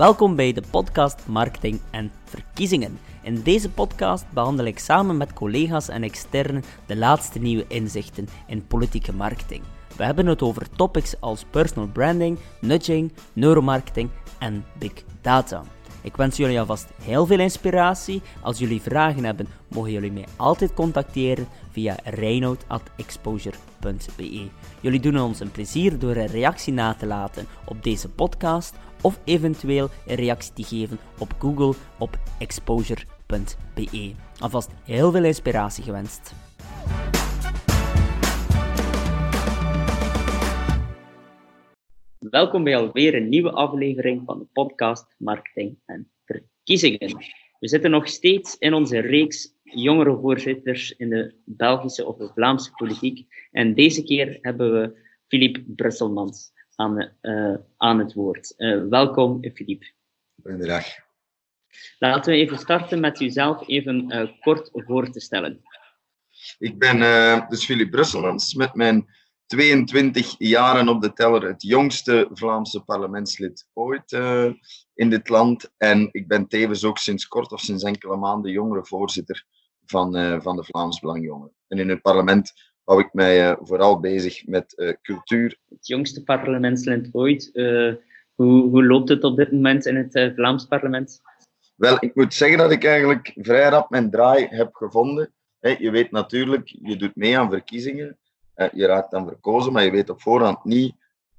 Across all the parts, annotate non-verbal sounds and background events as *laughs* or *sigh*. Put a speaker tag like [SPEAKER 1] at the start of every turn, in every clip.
[SPEAKER 1] Welkom bij de podcast Marketing en Verkiezingen. In deze podcast behandel ik samen met collega's en externen de laatste nieuwe inzichten in politieke marketing. We hebben het over topics als personal branding, nudging, neuromarketing en big data. Ik wens jullie alvast heel veel inspiratie. Als jullie vragen hebben, mogen jullie mij altijd contacteren via reinoud.exposure.be. Jullie doen ons een plezier door een reactie na te laten op deze podcast of eventueel een reactie te geven op Google op exposure.be. Alvast heel veel inspiratie gewenst. Welkom bij alweer een nieuwe aflevering van de podcast Marketing en Verkiezingen. We zitten nog steeds in onze reeks jongere voorzitters in de Belgische of de Vlaamse politiek. En deze keer hebben we Philippe Brusselmans aan, uh, aan het woord. Uh, welkom, Philippe.
[SPEAKER 2] Goedendag.
[SPEAKER 1] Laten we even starten met uzelf even uh, kort voor te stellen.
[SPEAKER 2] Ik ben dus Philippe Brusselmans met mijn 22 jaren op de teller, het jongste Vlaamse parlementslid ooit uh, in dit land. En ik ben tevens ook sinds kort of sinds enkele maanden jongere voorzitter van, uh, van de Vlaams Belangjongeren. En in het parlement hou ik mij uh, vooral bezig met cultuur.
[SPEAKER 1] Het jongste parlementslid ooit. hoe, hoe loopt het op dit moment in het Vlaams parlement?
[SPEAKER 2] Wel, ik moet zeggen dat ik eigenlijk vrij rap mijn draai heb gevonden. Je weet natuurlijk, je doet mee aan verkiezingen je raakt dan verkozen, maar je weet op voorhand niet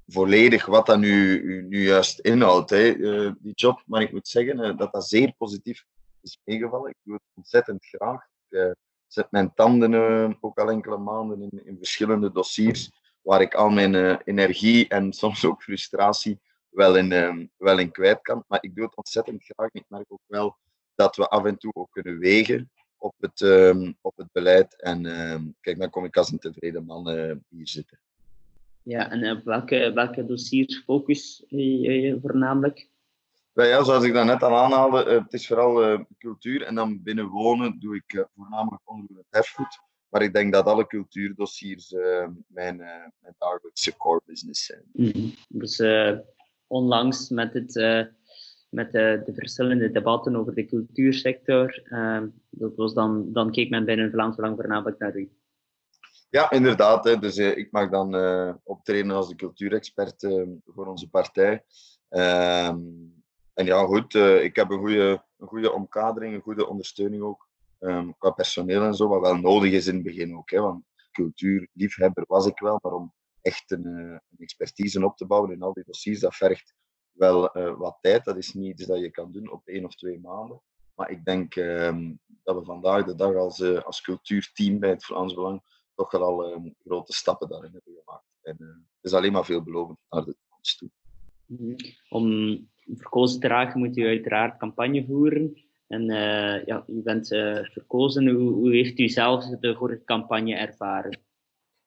[SPEAKER 2] volledig wat dat nu, nu juist inhoudt, eh, die job. Maar ik moet zeggen eh, dat dat zeer positief is meegevallen. Ik doe het ontzettend graag. Ik eh, zet mijn tanden ook al enkele maanden in, in verschillende dossiers waar ik al mijn energie en soms ook frustratie wel in, wel in kwijt kan. Maar ik doe het ontzettend graag. Ik merk ook wel dat we af en toe ook kunnen wegen op het, um, op het beleid. En uh, kijk, dan kom ik als een tevreden man hier zitten.
[SPEAKER 1] Ja, en op welke, welke dossiers focus je voornamelijk?
[SPEAKER 2] Well, ja, zoals ik net al aanhaalde, uh, het is vooral cultuur. En dan binnen wonen doe ik voornamelijk onder het erfgoed. Maar ik denk dat alle cultuurdossiers mijn, mijn dagelijkse core business zijn.
[SPEAKER 1] Mm -hmm. Dus onlangs met het met de, de, verschillende debatten over de cultuursector. Uh, dat was dan, dan keek men binnen Vlaams Belang voornamelijk naar u.
[SPEAKER 2] Ja, inderdaad. Hè. Dus ik mag dan uh, optreden als de cultuurexpert uh, voor onze partij. Ehm, en ja, goed, ik heb een goede, een goede omkadering, een goede ondersteuning ook um, qua personeel en zo, wat wel nodig is in het begin ook. Hè, want cultuurliefhebber was ik wel, maar om echt een, een expertise op te bouwen in al die dossiers, dat vergt wel uh, wat tijd. Dat is niet iets dat je kan doen op één of twee maanden. Maar ik denk uh, dat we vandaag de dag als, als cultuurteam bij het Vlaams Belang toch wel al ehm, grote stappen daarin hebben gemaakt. En eh, het is alleen maar veelbelovend naar de toekomst toe.
[SPEAKER 1] Mhm. Om verkozen te raken moet u uiteraard campagne voeren. En ja, u bent verkozen. Hoe, hoe, heeft u zelf de vorige campagne ervaren?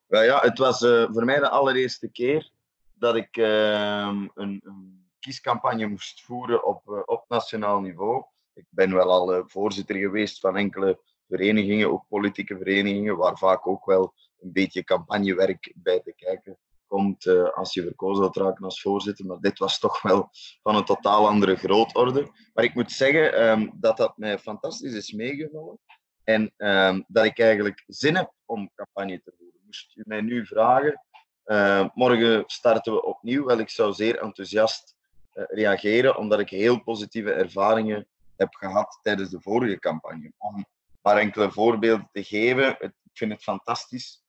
[SPEAKER 2] Well, ja, het was voor mij de allereerste keer dat ik ehm, een, een kiescampagne moest voeren op, op nationaal niveau. Ik ben wel al voorzitter geweest van enkele verenigingen, ook politieke verenigingen, waar vaak ook wel een beetje campagnewerk bij te kijken komt uh, als je verkozen wilt raken als voorzitter. Maar dit was toch wel van een totaal andere grootorde. Maar ik moet zeggen um, dat dat mij fantastisch is meegevallen. En um, dat ik eigenlijk zin heb om campagne te voeren. Moest u mij nu vragen, uh, morgen starten we opnieuw. Wel, ik zou zeer enthousiast eh, reageren, omdat ik heel positieve ervaringen heb gehad tijdens de vorige campagne. Om maar enkele voorbeelden te geven, ik vind het fantastisch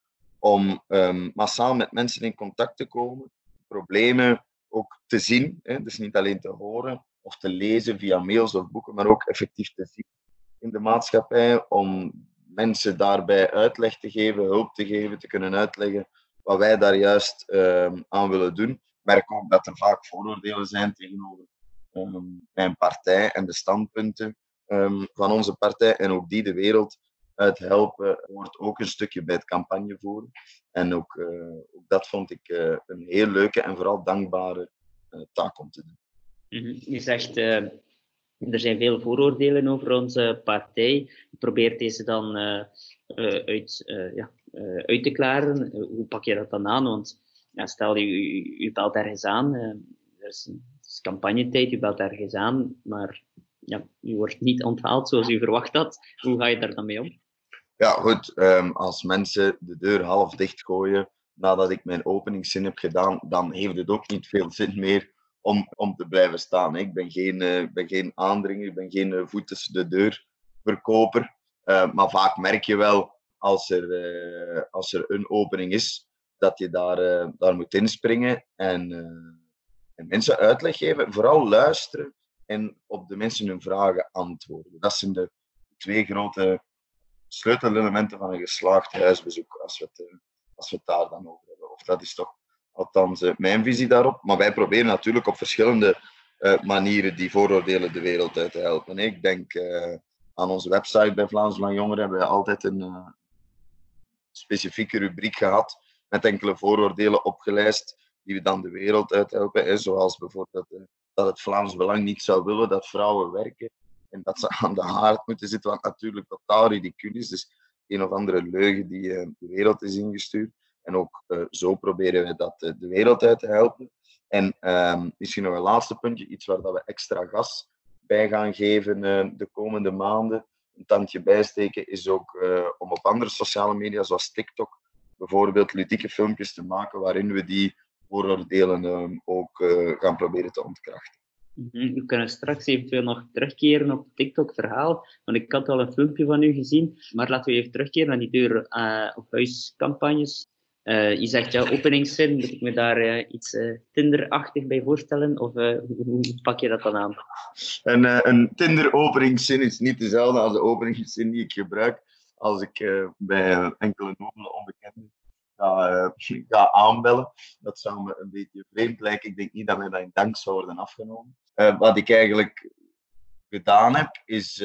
[SPEAKER 2] om um, massaal met mensen in contact te komen, problemen ook te zien, hè, dus niet alleen te horen of te lezen via mails of boeken, maar ook effectief te zien in de maatschappij, om mensen daarbij uitleg te geven, hulp te geven, te kunnen uitleggen wat wij daar juist um, aan willen doen merk ook dat er vaak vooroordelen zijn tegenover um, mijn partij en de standpunten van onze partij. En ook die de wereld uit helpen, hoort ook een stukje bij het campagnevoeren. En ook, uh, ook dat vond ik uh, een heel leuke en vooral dankbare uh, taak om te doen.
[SPEAKER 1] -hmm. Je zegt, er zijn veel vooroordelen over onze partij. Je probeert deze dan uit, ja, uit te klaren. hoe pak je dat dan aan? Want stel je, je, je belt ergens aan, er is een campagnetijd, u belt ergens aan, maar ja, u wordt niet onthaald zoals u verwacht had. Hoe ga je daar dan mee om?
[SPEAKER 2] Ja, goed. Ehm, als mensen de deur half dicht gooien nadat ik mijn openingszin heb gedaan, dan heeft het ook niet veel zin meer om, om te blijven staan. Ik ben geen, uh, ben geen aandringer, ik ben geen uh, voet tussen de deur verkoper. Uh, maar vaak merk je wel als er, als er een opening is, dat je daar, daar moet inspringen en, en mensen uitleg geven. Vooral luisteren en op de mensen hun vragen antwoorden. Dat zijn de twee grote sleutelelementen van een geslaagd huisbezoek, als we het, als we daar dan over hebben. Of dat is toch althans uh, mijn visie daarop. Maar wij proberen natuurlijk op verschillende uh, manieren die vooroordelen de wereld uit te helpen. Ik denk aan onze website bij Vlaams Lang Jongeren hebben we altijd een specifieke rubriek gehad met enkele vooroordelen opgelijst die we dan de wereld uithelpen. Hè, zoals bijvoorbeeld dat het Vlaams Belang niet zou willen dat vrouwen werken en dat ze aan de haard moeten zitten, wat natuurlijk totaal ridicuul is. Dus een of andere leugen die de wereld is ingestuurd. En ook uh, zo proberen we dat uh, de wereld uit te helpen. En um, misschien nog een laatste puntje, iets waar dat we extra gas bij gaan geven de komende maanden. Een tandje bijsteken is ook om op andere sociale media, zoals TikTok, bijvoorbeeld ludieke filmpjes te maken waarin we die vooroordelen um, ook gaan proberen te ontkrachten.
[SPEAKER 1] -hmm. We kunnen straks eventueel nog terugkeren op het TikTok-verhaal, want ik had al een filmpje van u gezien. Maar laten we even terugkeren naar die deur op huiscampagnes. Uh, je zegt ja, openingszin, moet ik me daar uh, iets uh, Tinder-achtig bij voorstellen? Of hoe, hoe, pak je dat dan aan?
[SPEAKER 2] Een, een Tinder-openingszin is niet dezelfde als de openingszin die ik gebruik als ik bij enkele nobele onbekenden ga, ga aanbellen. Dat zou me een beetje vreemd lijken. Ik denk niet dat mij dat in dank zou worden afgenomen. Wat ik eigenlijk gedaan heb, is,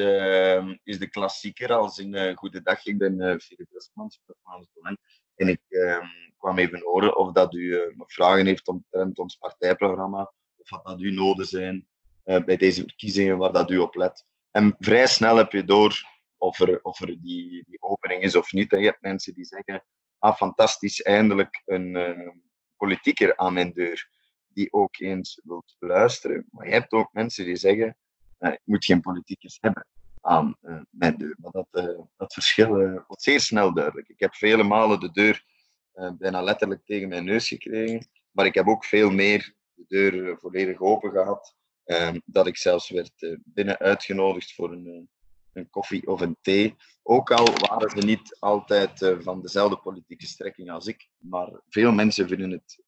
[SPEAKER 2] is de klassieker als in Goedendag, ik ben Philip Westmans, Vlaams Belang. En ik eh, kwam even horen of dat u uh, nog vragen heeft omtrent ons partijprogramma, of wat dat uw noden zijn uh, bij deze verkiezingen, waar dat u op let. En vrij snel heb je door of er, of er die, die opening is of niet. Je hebt mensen die zeggen, ah fantastisch, eindelijk een politieker aan mijn deur, die ook eens wilt luisteren. Maar je hebt ook mensen die zeggen, ik moet geen politiekers hebben aan uh, mijn deur. Maar dat, uh, dat verschil uh, wordt zeer snel duidelijk. Ik heb vele malen de deur bijna letterlijk tegen mijn neus gekregen, maar ik heb ook veel meer de deur volledig open gehad. Ehm, dat ik zelfs werd binnen uitgenodigd voor een, een koffie of een thee. Ook al waren ze niet altijd van dezelfde politieke strekking als ik, maar veel mensen vinden het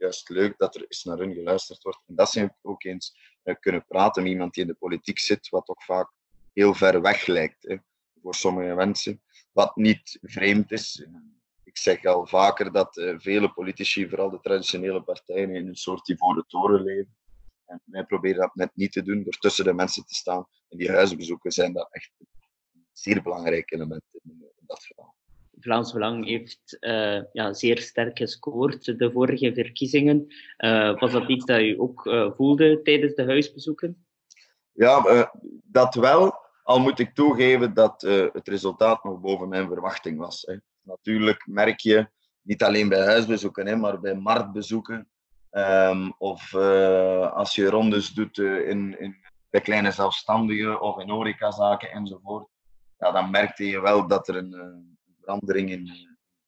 [SPEAKER 2] juist leuk dat er eens naar hun geluisterd wordt. En dat ze ook eens kunnen praten met iemand die in de politiek zit, wat toch vaak heel ver weg lijkt hè, voor sommige mensen. Wat niet vreemd is. Ik zeg al vaker dat uh, vele politici, vooral de traditionele partijen, in een soort ivoren toren leven. En wij proberen dat net niet te doen door tussen de mensen te staan. En die huisbezoeken zijn daar echt een zeer belangrijk element in, in dat verhaal.
[SPEAKER 1] Vlaams Belang heeft uh, ja, zeer sterk gescoord de vorige verkiezingen. Uh, was dat iets dat u ook uh, voelde tijdens de huisbezoeken?
[SPEAKER 2] Ja, dat wel. Al moet ik toegeven dat het resultaat nog boven mijn verwachting was. Hè. Natuurlijk merk je, niet alleen bij huisbezoeken, hè, maar bij marktbezoeken. Um, of als je rondes doet in, in, bij kleine zelfstandigen of in horecazaken enzovoort. Ja, dan merkte je wel dat er een verandering in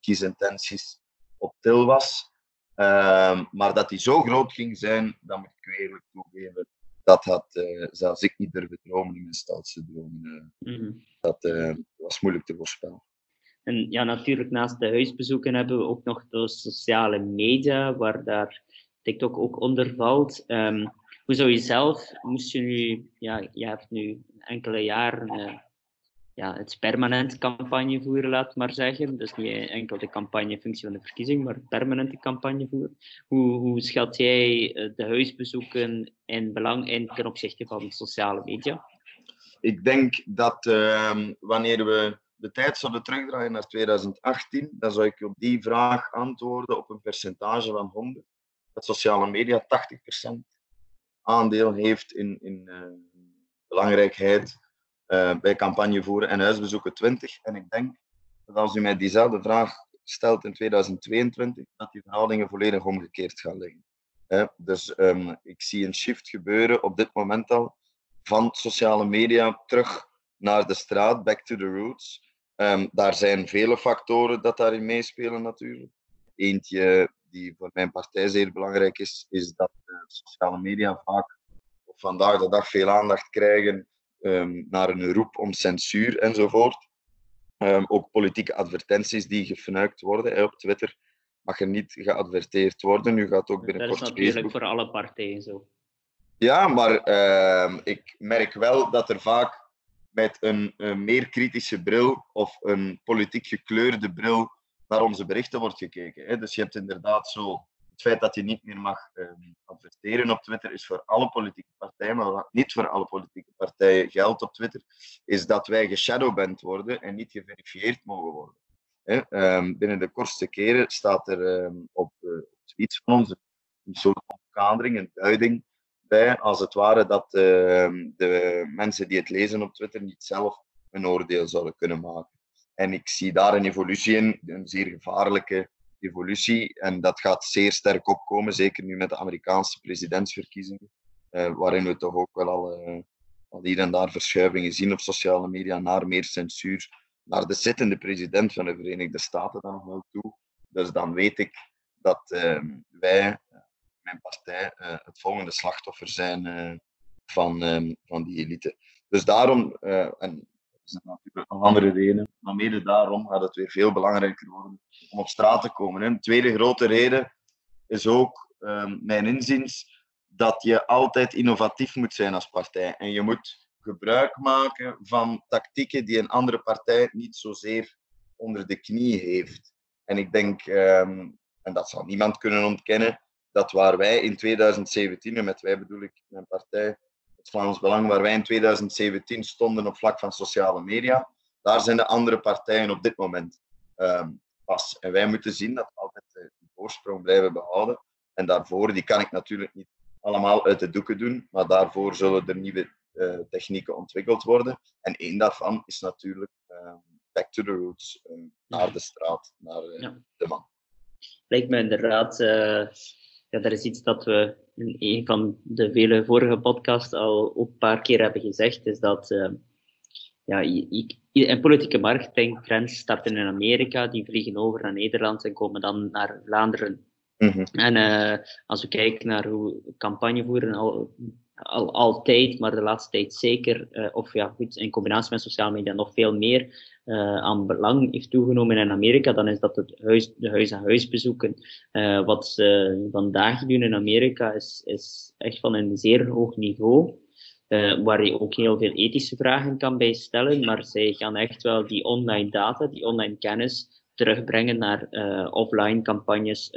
[SPEAKER 2] kiesintenties op til was. Um, maar dat die zo groot ging zijn, dan moet ik eerlijk toegeven, dat had uh, zelfs ik niet durven dromen in mijn stoutste dromen. Uh, mm -hmm. Dat uh, was moeilijk te voorspellen.
[SPEAKER 1] En ja, natuurlijk naast de huisbezoeken hebben we ook nog de sociale media, waar daar TikTok ook onder valt. Um, hoe zou je zelf, moest je nu, ja, je hebt nu enkele jaren ja, het permanent campagne voeren, laat maar zeggen. Dus niet enkel de campagnefunctie van de verkiezing, maar permanente campagne voeren. Hoe, hoe schat jij eh, de huisbezoeken in belang in ten opzichte van sociale media?
[SPEAKER 2] Ik denk dat uh, wanneer we de tijd zouden terugdraaien naar 2018, dan zou ik op die vraag antwoorden op een percentage van 100. Dat sociale media 80% aandeel heeft in, in uh, belangrijkheid bij campagne voeren en huisbezoeken 20. En ik denk dat als u mij diezelfde vraag stelt in 2022, dat die verhoudingen volledig omgekeerd gaan liggen. Dus ehm, ik zie een shift gebeuren op dit moment al van sociale media terug naar de straat, back to the roots. Um, daar zijn vele factoren dat daarin meespelen natuurlijk. Eentje die voor mijn partij zeer belangrijk is, is dat sociale media vaak vandaag de dag veel aandacht krijgen um, naar een roep om censuur enzovoort. Um, ook politieke advertenties die gefnuikt worden hè, op Twitter mag er niet geadverteerd worden. Nu gaat ook binnenkort
[SPEAKER 1] Dat is natuurlijk voor alle partijen zo.
[SPEAKER 2] Ja, maar uh, ik merk wel dat er vaak met een, een, meer kritische bril of een politiek gekleurde bril naar onze berichten wordt gekeken. Hè. Dus je hebt inderdaad zo feit dat je niet meer mag uh, adverteren op Twitter is voor alle politieke partijen, maar wat niet voor alle politieke partijen geldt op Twitter, is dat wij geshadowband worden en niet geverifieerd mogen worden. Um, binnen de kortste keren staat er um, op uh, tweets van ons een soort omkadering, een duiding bij, als het ware dat de mensen die het lezen op Twitter niet zelf een oordeel zouden kunnen maken. En ik zie daar een evolutie in, een zeer gevaarlijke evolutie. En dat gaat zeer sterk opkomen, zeker nu met de Amerikaanse presidentsverkiezingen, uh, waarin we toch ook wel al, uh, al hier en daar verschuivingen zien op sociale media naar meer censuur, naar de zittende president van de Verenigde Staten dan nog wel toe. Dus dan weet ik dat uh, wij, mijn partij, het volgende slachtoffer zijn van, ehm, van die elite. Dus daarom, en zijn natuurlijk nog andere redenen. Maar mede daarom gaat het weer veel belangrijker worden om op straat te komen. Een tweede grote reden is ook, um, mijn inziens, dat je altijd innovatief moet zijn als partij. En je moet gebruik maken van tactieken die een andere partij niet zozeer onder de knie heeft. En ik denk, um, en dat zal niemand kunnen ontkennen, dat waar wij in 2017, en met wij bedoel ik mijn partij, het Vlaams Belang, waar wij in 2017 stonden op vlak van sociale media, daar zijn de andere partijen op dit moment um, pas. En wij moeten zien dat we altijd uh, die voorsprong blijven behouden. En daarvoor, die kan ik natuurlijk niet allemaal uit de doeken doen, maar daarvoor zullen er nieuwe uh, technieken ontwikkeld worden. En één daarvan is natuurlijk uh, back to the roots, uh, naar de straat, naar ja. de man.
[SPEAKER 1] Lijkt me inderdaad ja, dat is iets dat we in een van de vele vorige podcasts al ook een paar keer hebben gezegd, is dat uh, ja, een politieke marketingtrends starten in Amerika, die vliegen over naar Nederland en komen dan naar Vlaanderen. Mm -hmm. En uh, als we kijken naar hoe campagne voeren, al, al, altijd, maar de laatste tijd zeker, uh, of ja, goed, in combinatie met sociale media nog veel meer, uh, aan belang heeft toegenomen in Amerika, dan is dat het huis, de huis-aan-huis-bezoeken. Uh, wat ze vandaag doen in Amerika is, is echt van een zeer hoog niveau. Uh, waar je ook heel veel ethische vragen kan bij stellen, maar zij gaan echt wel die online data, die online kennis terugbrengen naar offline campagnes,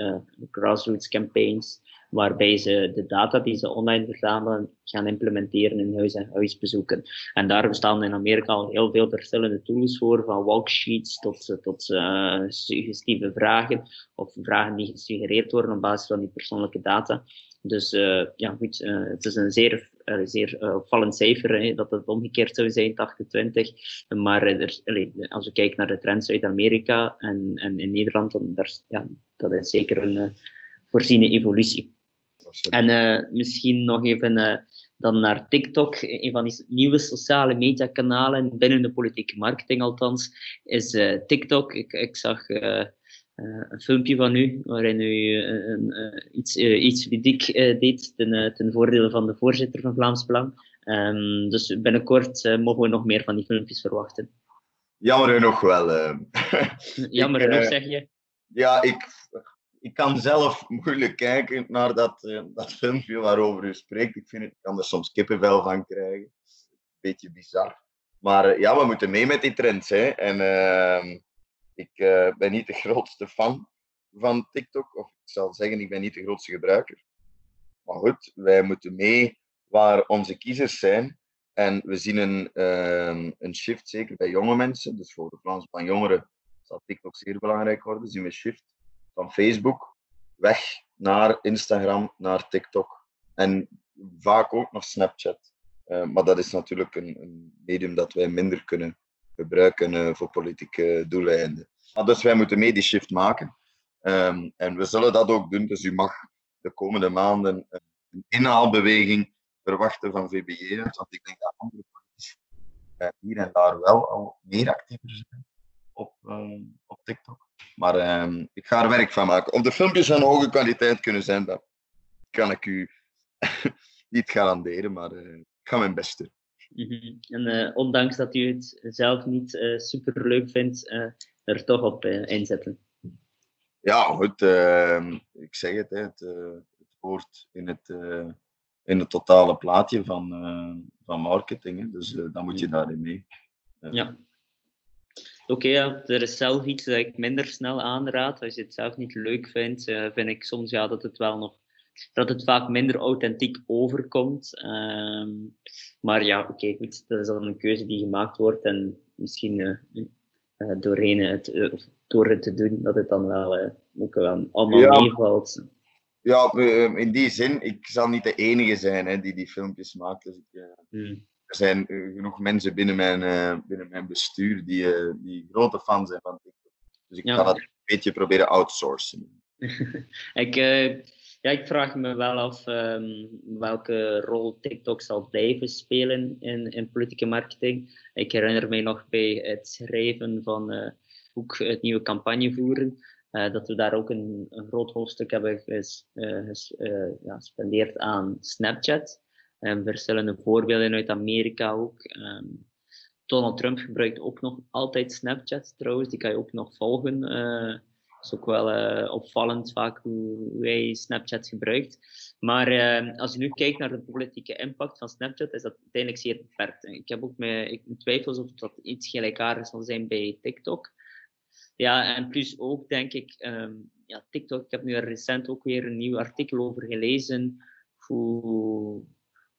[SPEAKER 1] grassroots campaigns, waarbij ze de data die ze online verzamelen gaan implementeren in huis- en huisbezoeken. En daar bestaan in Amerika al heel veel verschillende tools voor, van walksheets tot, tot uh, suggestieve vragen, of vragen die gesuggereerd worden op basis van die persoonlijke data. Dus uh, ja, goed, het is een zeer, uh, zeer opvallend cijfer, hè, dat het omgekeerd zou zijn, 80-20. Maar er, als we kijken naar de trends uit Amerika en, en in Nederland, dan daar, ja, dat is zeker een voorziene evolutie. En uh, misschien nog even uh, dan naar TikTok, een van die nieuwe sociale mediakanalen binnen de politieke marketing althans, is uh, TikTok. Ik, ik zag een filmpje van u waarin u iets, iets ludiek deed ten, ten voordele van de voorzitter van Vlaams Belang. Um, dus binnenkort mogen we nog meer van die filmpjes verwachten.
[SPEAKER 2] Jammer genoeg wel. *laughs*
[SPEAKER 1] Jammer genoeg, zeg je?
[SPEAKER 2] Ja, ik ik kan zelf moeilijk kijken naar dat, uh, dat filmpje waarover u spreekt. Ik, vind het, ik kan er soms kippenvel van krijgen. Beetje bizar. Maar uh, ja, we moeten mee met die trends. Hè. En uh, ik eh, ben niet de grootste fan van TikTok. Of ik zal zeggen, ik ben niet de grootste gebruiker. Maar goed, wij moeten mee waar onze kiezers zijn. En we zien een, ehm, een shift, zeker bij jonge mensen. Dus voor de Vlaamse van jongeren zal TikTok zeer belangrijk worden. Zien we shift van Facebook weg naar Instagram, naar TikTok en vaak ook nog Snapchat. Uh, maar dat is natuurlijk een, een, medium dat wij minder kunnen gebruiken uh, voor politieke doeleinden. Dus wij moeten mee die shift maken. Um, en we zullen dat ook doen. Dus u mag de komende maanden een inhaalbeweging verwachten van VBJ Want ik denk dat andere politici hier en daar wel al meer actiever zijn op, op TikTok. Maar ehm, ik ga er werk van maken. Of de filmpjes van hoge kwaliteit kunnen zijn, dat kan ik u *laughs* niet garanderen, maar uh, ik ga mijn best doen.
[SPEAKER 1] Mhm. En uh, ondanks dat u het zelf niet uh, super leuk vindt, er toch op inzetten.
[SPEAKER 2] Ja, goed. Ehm, ik zeg het, hè, het, het hoort in het, in het totale plaatje van, van marketing. Hè, dus dan moet je mhm. daarin mee.
[SPEAKER 1] ja. Oké, ja, er is zelf iets dat ik minder snel aanraad. Als je het zelf niet leuk vindt, uh, vind ik soms ja, dat het wel nog dat het vaak minder authentiek overkomt. Uh, maar ja, oké, okay, goed, dat is dan een keuze die gemaakt wordt en misschien uh, uh, doorheen het, door het te doen, dat het dan wel ook wel allemaal ja. meevalt.
[SPEAKER 2] Ja, in die zin, ik zal niet de enige zijn hè, die die filmpjes maakt. Dus ik, hmm er zijn eh, genoeg mensen binnen mijn, uh, binnen mijn bestuur die, uh, die grote fan zijn van TikTok. Dus ik ja. ga dat een beetje proberen outsourcen. *laughs*
[SPEAKER 1] ik, uh, ja, ik vraag me wel af um, welke rol TikTok zal blijven spelen in, in politieke marketing. Ik herinner mij nog bij het schrijven van ook het nieuwe campagne voeren. dat we daar ook een, een groot hoofdstuk hebben gespendeerd ja, aan Snapchat. Um, verschillende voorbeelden uit Amerika ook. Um, Donald Trump gebruikt ook nog altijd Snapchat trouwens, die kan je ook nog volgen. Uh, is ook wel uh, opvallend vaak hoe, hij Snapchat gebruikt. Maar uh, als je nu kijkt naar de politieke impact van Snapchat, is dat uiteindelijk zeer beperkt. Ik heb ook mijn, twijfels of dat iets gelijkaardigs zal zijn bij TikTok. Ja, en plus ook denk ik, ja, TikTok, ik heb nu recent ook weer een nieuw artikel over gelezen, hoe,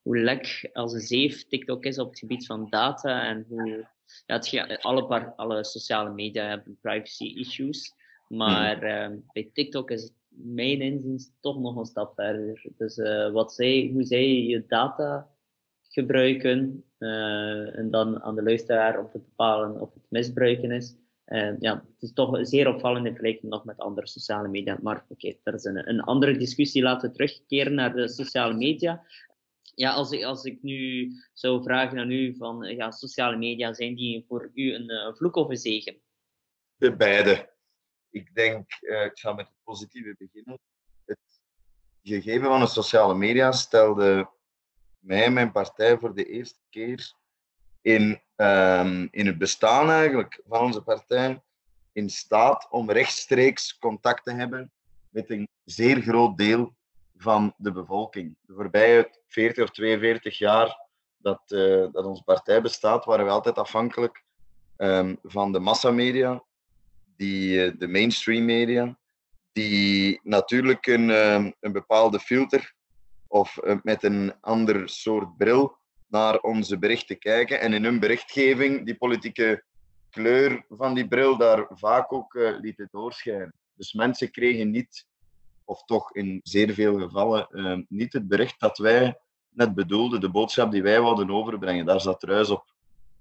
[SPEAKER 1] hoe lek als een zeef TikTok is op het gebied van data en hoe ja, het, alle, alle sociale media hebben privacy issues. Maar uh, bij TikTok is het mijn inziens toch nog een stap verder. Dus uh, wat zij, hoe zij je data gebruiken uh, en dan aan de luisteraar om te bepalen of het misbruiken is. Ja, het is toch zeer opvallend in vergelijking nog met andere sociale media. Maar oké, okay, dat is een, een andere discussie. Laten we terugkeren naar de sociale media ja, als ik, als ik nu zou vragen aan u van ja, sociale media, zijn die voor u een, een vloek of een zegen?
[SPEAKER 2] De beide. Ik denk, uh, ik ga met het positieve beginnen. Het gegeven van de sociale media stelde mij en mijn partij voor de eerste keer in, um, in het bestaan eigenlijk van onze partij in staat om rechtstreeks contact te hebben met een zeer groot deel van de bevolking. De voorbije 40 of 42 jaar dat, uh, dat onze partij bestaat, waren we altijd afhankelijk um, van de massamedia, die, uh, de mainstream media, die natuurlijk een, uh, een bepaalde filter of eh, met een ander soort bril naar onze berichten kijken en in hun berichtgeving die politieke kleur van die bril daar vaak ook lieten doorschijnen. Dus mensen kregen niet of toch in zeer veel gevallen, uh, niet het bericht dat wij net bedoelden, de boodschap die wij wilden overbrengen. Daar zat ruis op.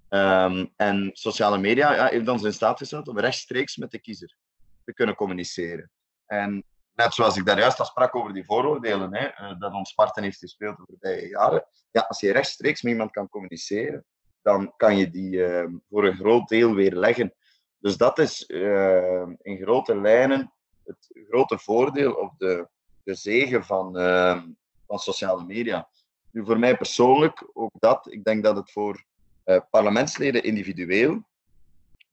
[SPEAKER 2] Um, en sociale media ja, heeft ons in staat gesteld om rechtstreeks met de kiezer te kunnen communiceren. En net zoals ik daar juist al sprak over die vooroordelen, hè, uh, dat ons parten heeft gespeeld de voorbije jaren. Ja, als je rechtstreeks met iemand kan communiceren, dan kan je die uh, voor een groot deel weer leggen. Dus dat is in grote lijnen het grote voordeel of de, de zegen van, uh, van sociale media. Nu, voor mij persoonlijk, ook dat, ik denk dat het voor uh, parlementsleden individueel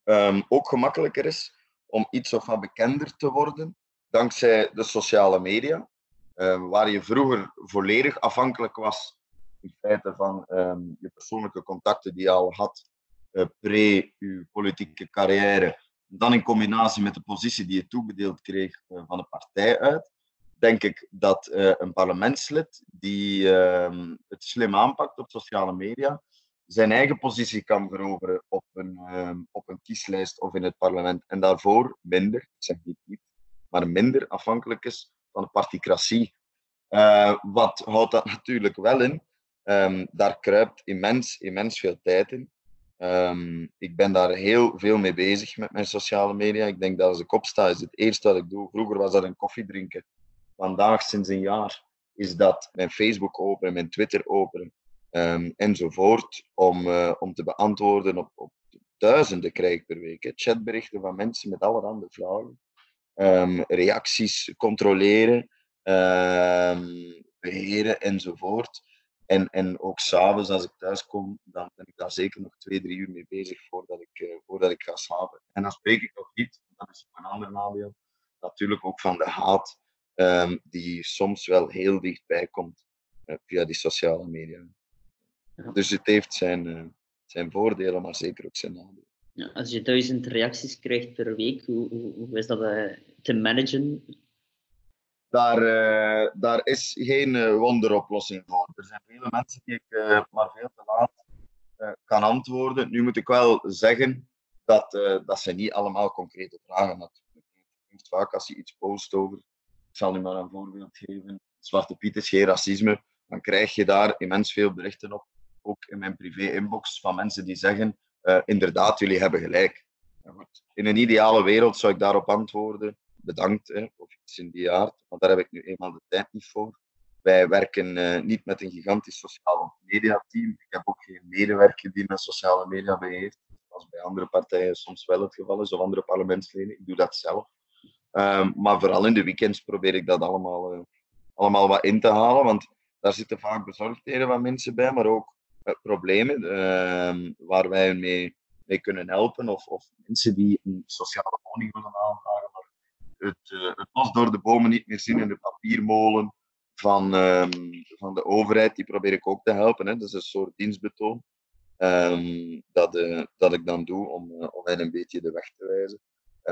[SPEAKER 2] um, ook gemakkelijker is om iets of wat bekender te worden dankzij de sociale media, uh, waar je vroeger volledig afhankelijk was in feite van je persoonlijke contacten die je al had uh, pre je politieke carrière dan in combinatie met de positie die je toebedeeld kreeg uh, van de partij uit, denk ik dat uh, een parlementslid die uh, het slim aanpakt op sociale media, zijn eigen positie kan veroveren op een, ehm, op een kieslijst of in het parlement. En daarvoor minder, ik zeg niet niet, maar minder afhankelijk is van de particratie. Uh, wat houdt dat *laughs* natuurlijk wel in? Um, daar kruipt immens, immens veel tijd in. Um, ik ben daar heel veel mee bezig met mijn sociale media. Ik denk dat als ik opsta, is het eerste wat ik doe. Vroeger was dat een koffie drinken. vandaag sinds een jaar, is dat mijn Facebook openen, mijn Twitter openen um, enzovoort, om, uh, om te beantwoorden op, op duizenden krijg ik per week. Chatberichten van mensen met allerhande vragen. Um, reacties controleren, beheren enzovoort. En, en ook s'avonds als ik thuis kom, dan ben ik daar zeker nog twee, drie uur mee bezig voordat ik, uh, voordat ik ga slapen. En dan spreek ik nog niet, dat is een ander nadeel, natuurlijk ook van de haat um, die soms wel heel dichtbij komt uh, via die sociale media. Dus het heeft zijn, uh, zijn voordelen, maar zeker ook zijn nadelen.
[SPEAKER 1] Ja, als je duizend reacties krijgt per week, hoe, hoe, hoe is dat te managen?
[SPEAKER 2] Daar, uh, daar is geen uh, wonderoplossing voor. Er zijn vele mensen die ik uh, maar veel te laat kan antwoorden. Nu moet ik wel zeggen dat, dat ze niet allemaal concrete vragen natuurlijk. Vaak als je iets post over, ik zal u maar een voorbeeld geven, Zwarte Piet is geen racisme, dan krijg je daar immens veel berichten op. Ook in mijn privé-inbox van mensen die zeggen, inderdaad, jullie hebben gelijk. In een ideale wereld zou ik daarop antwoorden, bedankt, hè, of iets in die aard. Want daar heb ik nu eenmaal de tijd niet voor. Wij werken uh, niet met een gigantisch sociaal mediateam. Ik heb ook geen medewerker die een sociale media bij heeft. Zoals bij andere partijen soms wel het geval is, of andere parlementsleden. Ik doe dat zelf. Um, maar vooral in de weekends probeer ik dat allemaal, uh, allemaal wat in te halen. Want daar zitten vaak bezorgdheden van mensen bij, maar ook uh, problemen uh, waar wij mee, mee kunnen helpen. Of, of mensen die een sociale woning willen aanvragen, het, uh, het bos door de bomen niet meer zien in de papiermolen van, um, van de overheid. Die probeer ik ook te helpen. Hè. Dat is een soort dienstbetoon um, dat, uh, dat ik dan doe om, uh, om hen een beetje de weg te wijzen.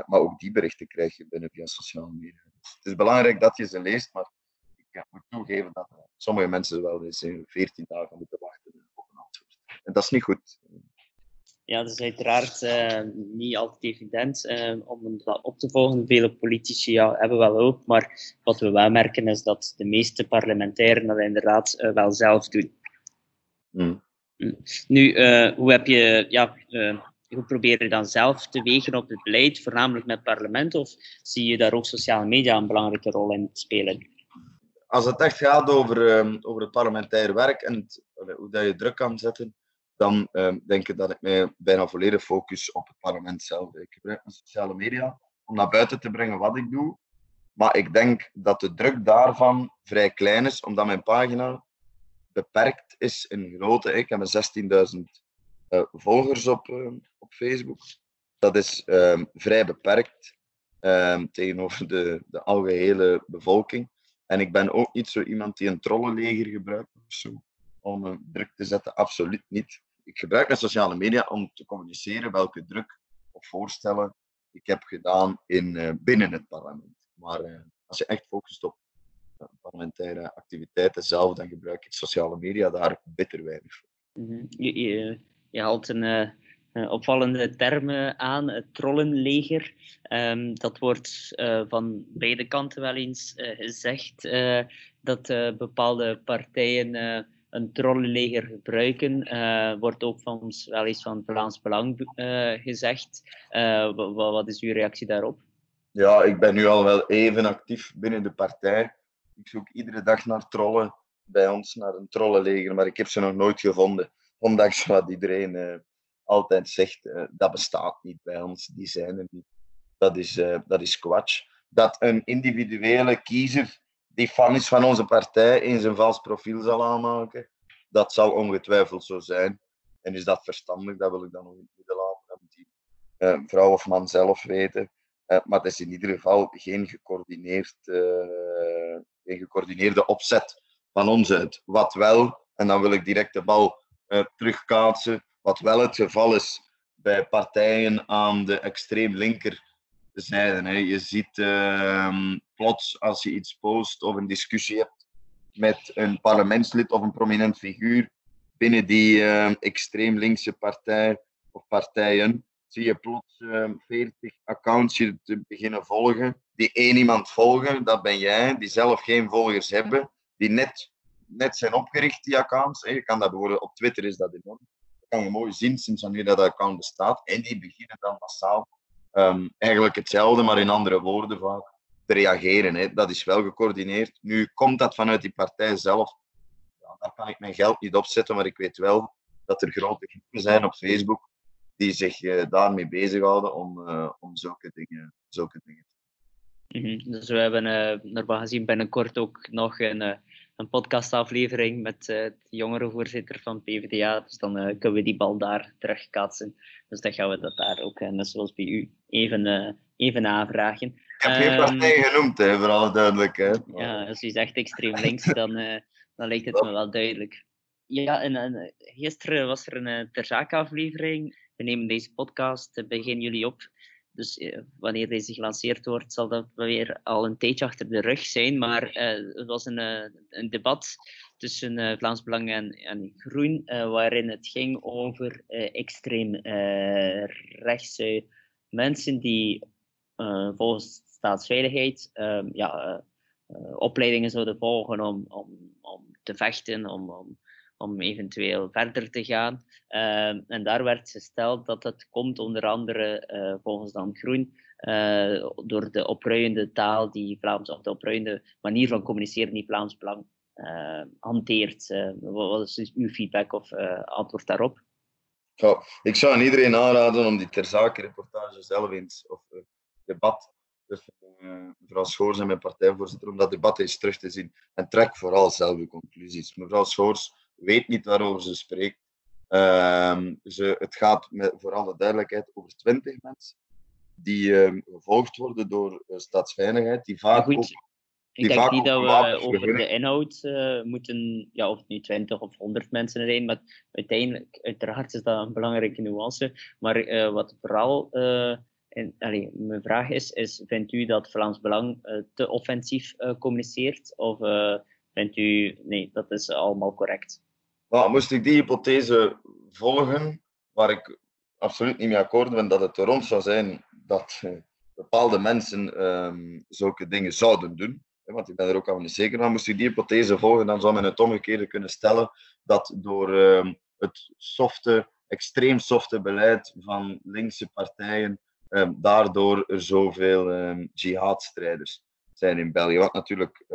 [SPEAKER 2] maar ook die berichten krijg je binnen via sociale media. Dus het is belangrijk dat je ze leest, maar ik moet toegeven dat sommige mensen wel eens 14 dagen moeten wachten op een antwoord. En dat is niet goed
[SPEAKER 1] ja, dat is uiteraard uh, niet altijd evident uh, om dat op te volgen. Vele politici ja, hebben wel hoop, maar wat we wel merken is dat de meeste parlementairen dat inderdaad uh, wel zelf doen. Mm. Nu, hoe heb je, ja, hoe probeer je dan zelf te wegen op het beleid, voornamelijk met parlement, of zie je daar ook sociale media een belangrijke rol in spelen?
[SPEAKER 2] Als het echt gaat over, over het parlementair werk en het, hoe dat je druk kan zetten, dan um, denk ik dat ik mij bijna volledig focus op het parlement zelf. Ik gebruik mijn sociale media om naar buiten te brengen wat ik doe. Maar ik denk dat de druk daarvan vrij klein is, omdat mijn pagina beperkt is in grootte. Ik heb 16.000 uh, volgers op, uh, op Facebook. Dat is um, vrij beperkt um, tegenover de, de algehele bevolking. En ik ben ook niet zo iemand die een trollenleger gebruikt of zo, om uh, druk te zetten. Absoluut niet ik gebruik mijn sociale media om te communiceren welke druk of voorstellen ik heb gedaan in, uh, binnen het parlement. Maar uh, als je echt focust op uh, parlementaire activiteiten zelf, dan gebruik ik sociale media daar bitter weinig voor.
[SPEAKER 1] -hmm. je, je, haalt een opvallende term aan, het trollenleger. Um, dat wordt van beide kanten wel eens gezegd, dat bepaalde partijen een trollenleger gebruiken. Uh, wordt ook van wel eens van Vlaams Belang uh, gezegd. Uh, wat is uw reactie daarop?
[SPEAKER 2] Ja, ik ben nu al wel even actief binnen de partij. Ik zoek iedere dag naar trollen bij ons, naar een trollenleger, maar ik heb ze nog nooit gevonden. Ondanks wat iedereen altijd zegt, dat bestaat niet bij ons, die zijn er niet. Dat is, dat is kwatsch. Dat een individuele kiezer die fan is van onze partij in zijn vals profiel zal aanmaken. Dat zal ongetwijfeld zo zijn. En is dat verstandig? Dat wil ik dan nog in laten. Dat moet die uh, vrouw of man zelf weten. Uh, maar het is in ieder geval geen, gecoördineerd, uh, geen gecoördineerde opzet van ons uit. Wat wel, en dan wil ik direct de bal terugkaatsen, wat wel het geval is bij partijen aan de extreem linker zijde. Hè. Je ziet uh, plots als je iets post of een discussie hebt met een parlementslid of een prominent figuur binnen die uh, extreem linkse partij of partijen, zie je plots uh, ehm, 40 accounts je te beginnen volgen. Die één iemand volgen, dat ben jij, die zelf geen volgers hebben, die net, net zijn opgericht, die accounts. Je kan dat bijvoorbeeld op Twitter is dat enorm. Dat kan je mooi zien sinds wanneer dat account bestaat. En die beginnen dan massaal um, eigenlijk hetzelfde, maar in andere woorden vaak, te reageren. Hè. Dat is wel gecoördineerd. Nu komt dat vanuit die partij zelf. Ja, daar kan ik mijn geld niet opzetten, maar ik weet wel dat er grote groepen zijn op Facebook die zich uh, daarmee bezighouden om, uh, om zulke dingen, zulke dingen te
[SPEAKER 1] doen. -hmm. Dus we hebben uh, normaal gezien binnenkort ook nog een, een podcastaflevering met de jongere voorzitter van PvdA. Dus dan kunnen we die bal daar terugkaatsen. Dus dan gaan we dat daar ook, net zoals bij u, even, even aanvragen.
[SPEAKER 2] Ik heb geen partij um, genoemd, hè, voor alle duidelijkheid.
[SPEAKER 1] Ja, als u zegt extreem links, *laughs* dan, dan lijkt het me wel duidelijk. Ja, en, en gisteren was er een ter zake aflevering we nemen deze podcast begin juli op. Dus eh, wanneer deze gelanceerd wordt, zal dat weer al een tijdje achter de rug zijn. Maar uh, het was een, uh, een debat tussen Vlaams Belang en, en Groen, waarin het ging over extreem rechtse mensen die volgens staatsveiligheid ehm, ja, opleidingen zouden volgen om, om, om te vechten, om, om om eventueel verder te gaan. Ehm, en daar werd gesteld dat het komt onder andere uh, volgens dan Groen uh, door de opruiende taal die Vlaams, of de opruiende manier van communiceren die Vlaams Belang uh, hanteert. wat is uw feedback of antwoord daarop?
[SPEAKER 2] Ik zou aan iedereen aanraden om die ter zake reportage zelf eens, of debat tussen mevrouw Schoors en mijn partijvoorzitter, om dat debat eens terug te zien. En trek vooral zelf uw conclusies. Mevrouw Schoors weet niet waarover ze spreekt. Um, ze, het gaat met, voor alle duidelijkheid over twintig mensen die um, gevolgd worden door uh, staatsveiligheid, die vaak
[SPEAKER 1] goed,
[SPEAKER 2] ook,
[SPEAKER 1] ik denk niet dat we over de inhoud uh, moeten, ja, of nu 20 of 100 mensen zijn, maar uiteindelijk, uiteraard is dat een belangrijke nuance. Maar uh, wat vooral, en, allez, mijn vraag is, is, vindt u dat Vlaams Belang te offensief communiceert? Of vindt u, nee, dat is allemaal correct?
[SPEAKER 2] Nou, moest ik die hypothese volgen, waar ik absoluut niet mee akkoord ben dat het erom zou zijn dat uh, bepaalde mensen um, zulke dingen zouden doen, want ik ben er ook al niet zeker van, moest ik die hypothese volgen, dan zou men het omgekeerde kunnen stellen dat door um, het softe, extreem softe beleid van linkse partijen, um, daardoor er zoveel jihadstrijders zijn in België. Wat natuurlijk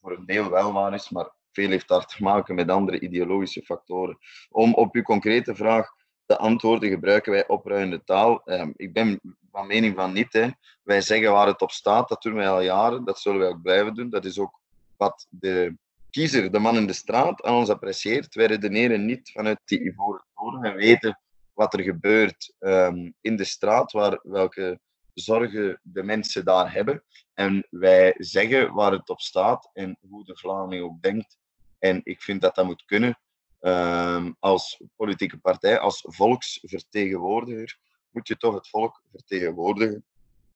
[SPEAKER 2] voor een deel wel waar is, maar veel heeft daar te maken met andere ideologische factoren. Om op uw concrete vraag te antwoorden, gebruiken wij opruimende taal? Ehm, ik ben van mening van niet. Hè. Wij zeggen waar het op staat, dat doen wij al jaren, dat zullen wij ook blijven doen. Dat is ook wat de kiezer, de man in de straat, aan ons apprecieert. Wij redeneren niet vanuit die ivoren toren. Wij weten wat er gebeurt um, in de straat, waar, welke zorgen de mensen daar hebben. En wij zeggen waar het op staat en hoe de Vlaming ook denkt en ik vind dat dat moet kunnen. Ehm, als politieke partij, als volksvertegenwoordiger, moet je toch het volk vertegenwoordigen.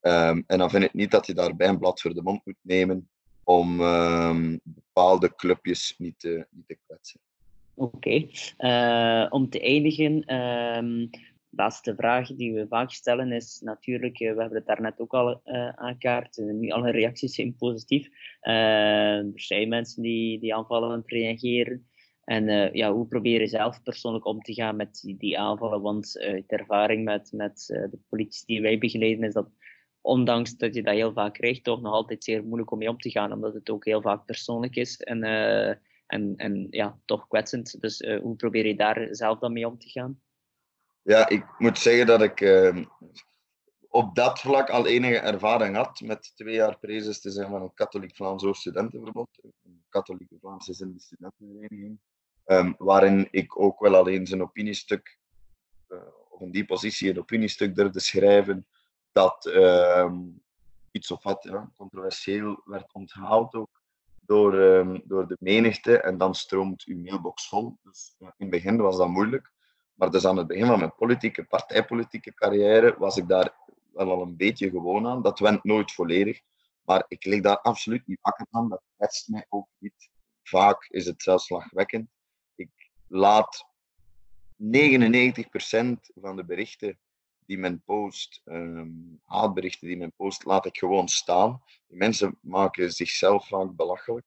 [SPEAKER 2] Um, en dan vind ik niet dat je daarbij een blad voor de mond moet nemen om um, bepaalde clubjes niet te, niet te kwetsen.
[SPEAKER 1] Oké, eh, om te eindigen, laatste vraag die we vaak stellen is natuurlijk, eh, we hebben het daarnet ook al uh, aankaart, niet alle reacties zijn positief. Uh, er zijn mensen die, die aanvallen aan het reageren. En uh, ja, hoe probeer je zelf persoonlijk om te gaan met die, die aanvallen? Want uit ervaring met, met de politie die wij begeleiden is dat ondanks dat je dat heel vaak krijgt, toch nog altijd zeer moeilijk om mee om te gaan, omdat het ook heel vaak persoonlijk is en, en, en ja, toch kwetsend. Dus hoe probeer je daar zelf dan mee om te gaan?
[SPEAKER 2] Ja, ik moet zeggen dat ik uh, op dat vlak al enige ervaring had met twee jaar prezes te zijn van een katholiek Vlaams Studentenverbond, een katholieke Vlaamse studentenvereniging, um, waarin ik ook wel alleen zijn opiniestuk, uh, of in die positie een opiniestuk durfde schrijven, dat uh, iets of wat ja, controversieel werd onthaald ook door, door de menigte en dan stroomt uw mailbox vol. Dus ja, in het begin was dat moeilijk. Maar dus aan het begin van mijn politieke, partijpolitieke carrière was ik daar wel al een beetje gewoon aan. Dat went nooit volledig. Maar ik lig daar absoluut niet wakker van. Dat kwetst mij ook niet. Vaak is het zelfs lachwekkend. Ik laat 99% van de berichten die men post, um, haatberichten die men post, laat ik gewoon staan. Die mensen maken zichzelf vaak belachelijk.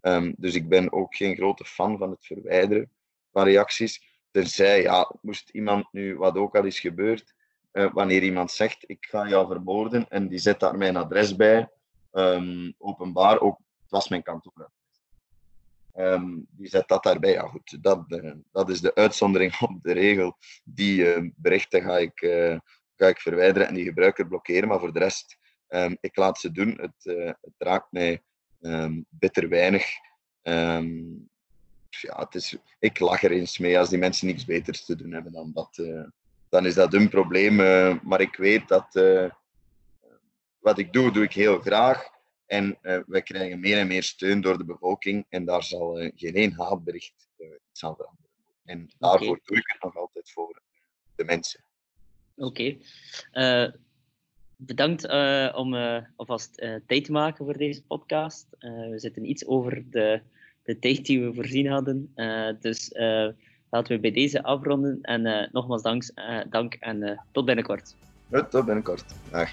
[SPEAKER 2] Um, dus ik ben ook geen grote fan van het verwijderen van reacties. Terzij, ja, moest iemand nu, wat ook al is gebeurd, uh, wanneer iemand zegt, ik ga jou vermoorden en die zet daar mijn adres bij, ehm, openbaar. Ook, het was mijn kantoor. Um, die zet dat daarbij. Ja, goed, dat, uh, dat is de uitzondering *laughs* op de regel. Die uh, berichten ga ik, ga ik verwijderen en die gebruiker blokkeren. Maar voor de rest, um, ik laat ze doen. Het, het raakt mij um, bitter weinig. Ja, het is, ik lach er eens mee als die mensen niks beters te doen hebben dan dat. dan is dat hun probleem. maar ik weet dat wat ik doe, doe ik heel graag. En we krijgen meer en meer steun door de bevolking. En daar zal geen één haatbericht iets aan veranderen. En daarvoor okay. doe ik het nog altijd voor de mensen.
[SPEAKER 3] Oké. Okay. bedankt om alvast tijd te maken voor deze podcast. we zitten iets over de, de tijd die we voorzien hadden. dus laten we bij deze afronden. En nogmaals dank, dank en tot binnenkort.
[SPEAKER 2] tot binnenkort. Dag.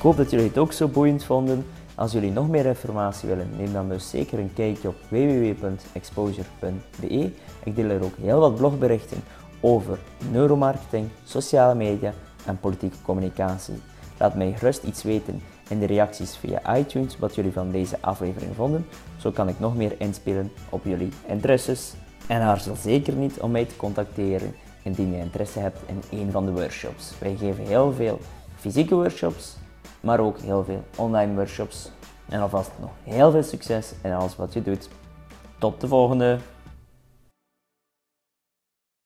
[SPEAKER 3] Ik hoop dat jullie het ook zo boeiend vonden. Als jullie nog meer informatie willen, neem dan dus zeker een kijkje op www.exposure.be. Ik deel er ook heel wat blogberichten over neuromarketing, sociale media en politieke communicatie. Laat mij gerust iets weten in de reacties via iTunes wat jullie van deze aflevering vonden. Zo kan ik nog meer inspelen op jullie interesses. En aarzel zeker niet om mij te contacteren indien je interesse hebt in een van de workshops. Wij geven heel veel fysieke workshops maar ook heel veel online workshops. En alvast nog heel veel succes in alles wat je doet. Tot de volgende!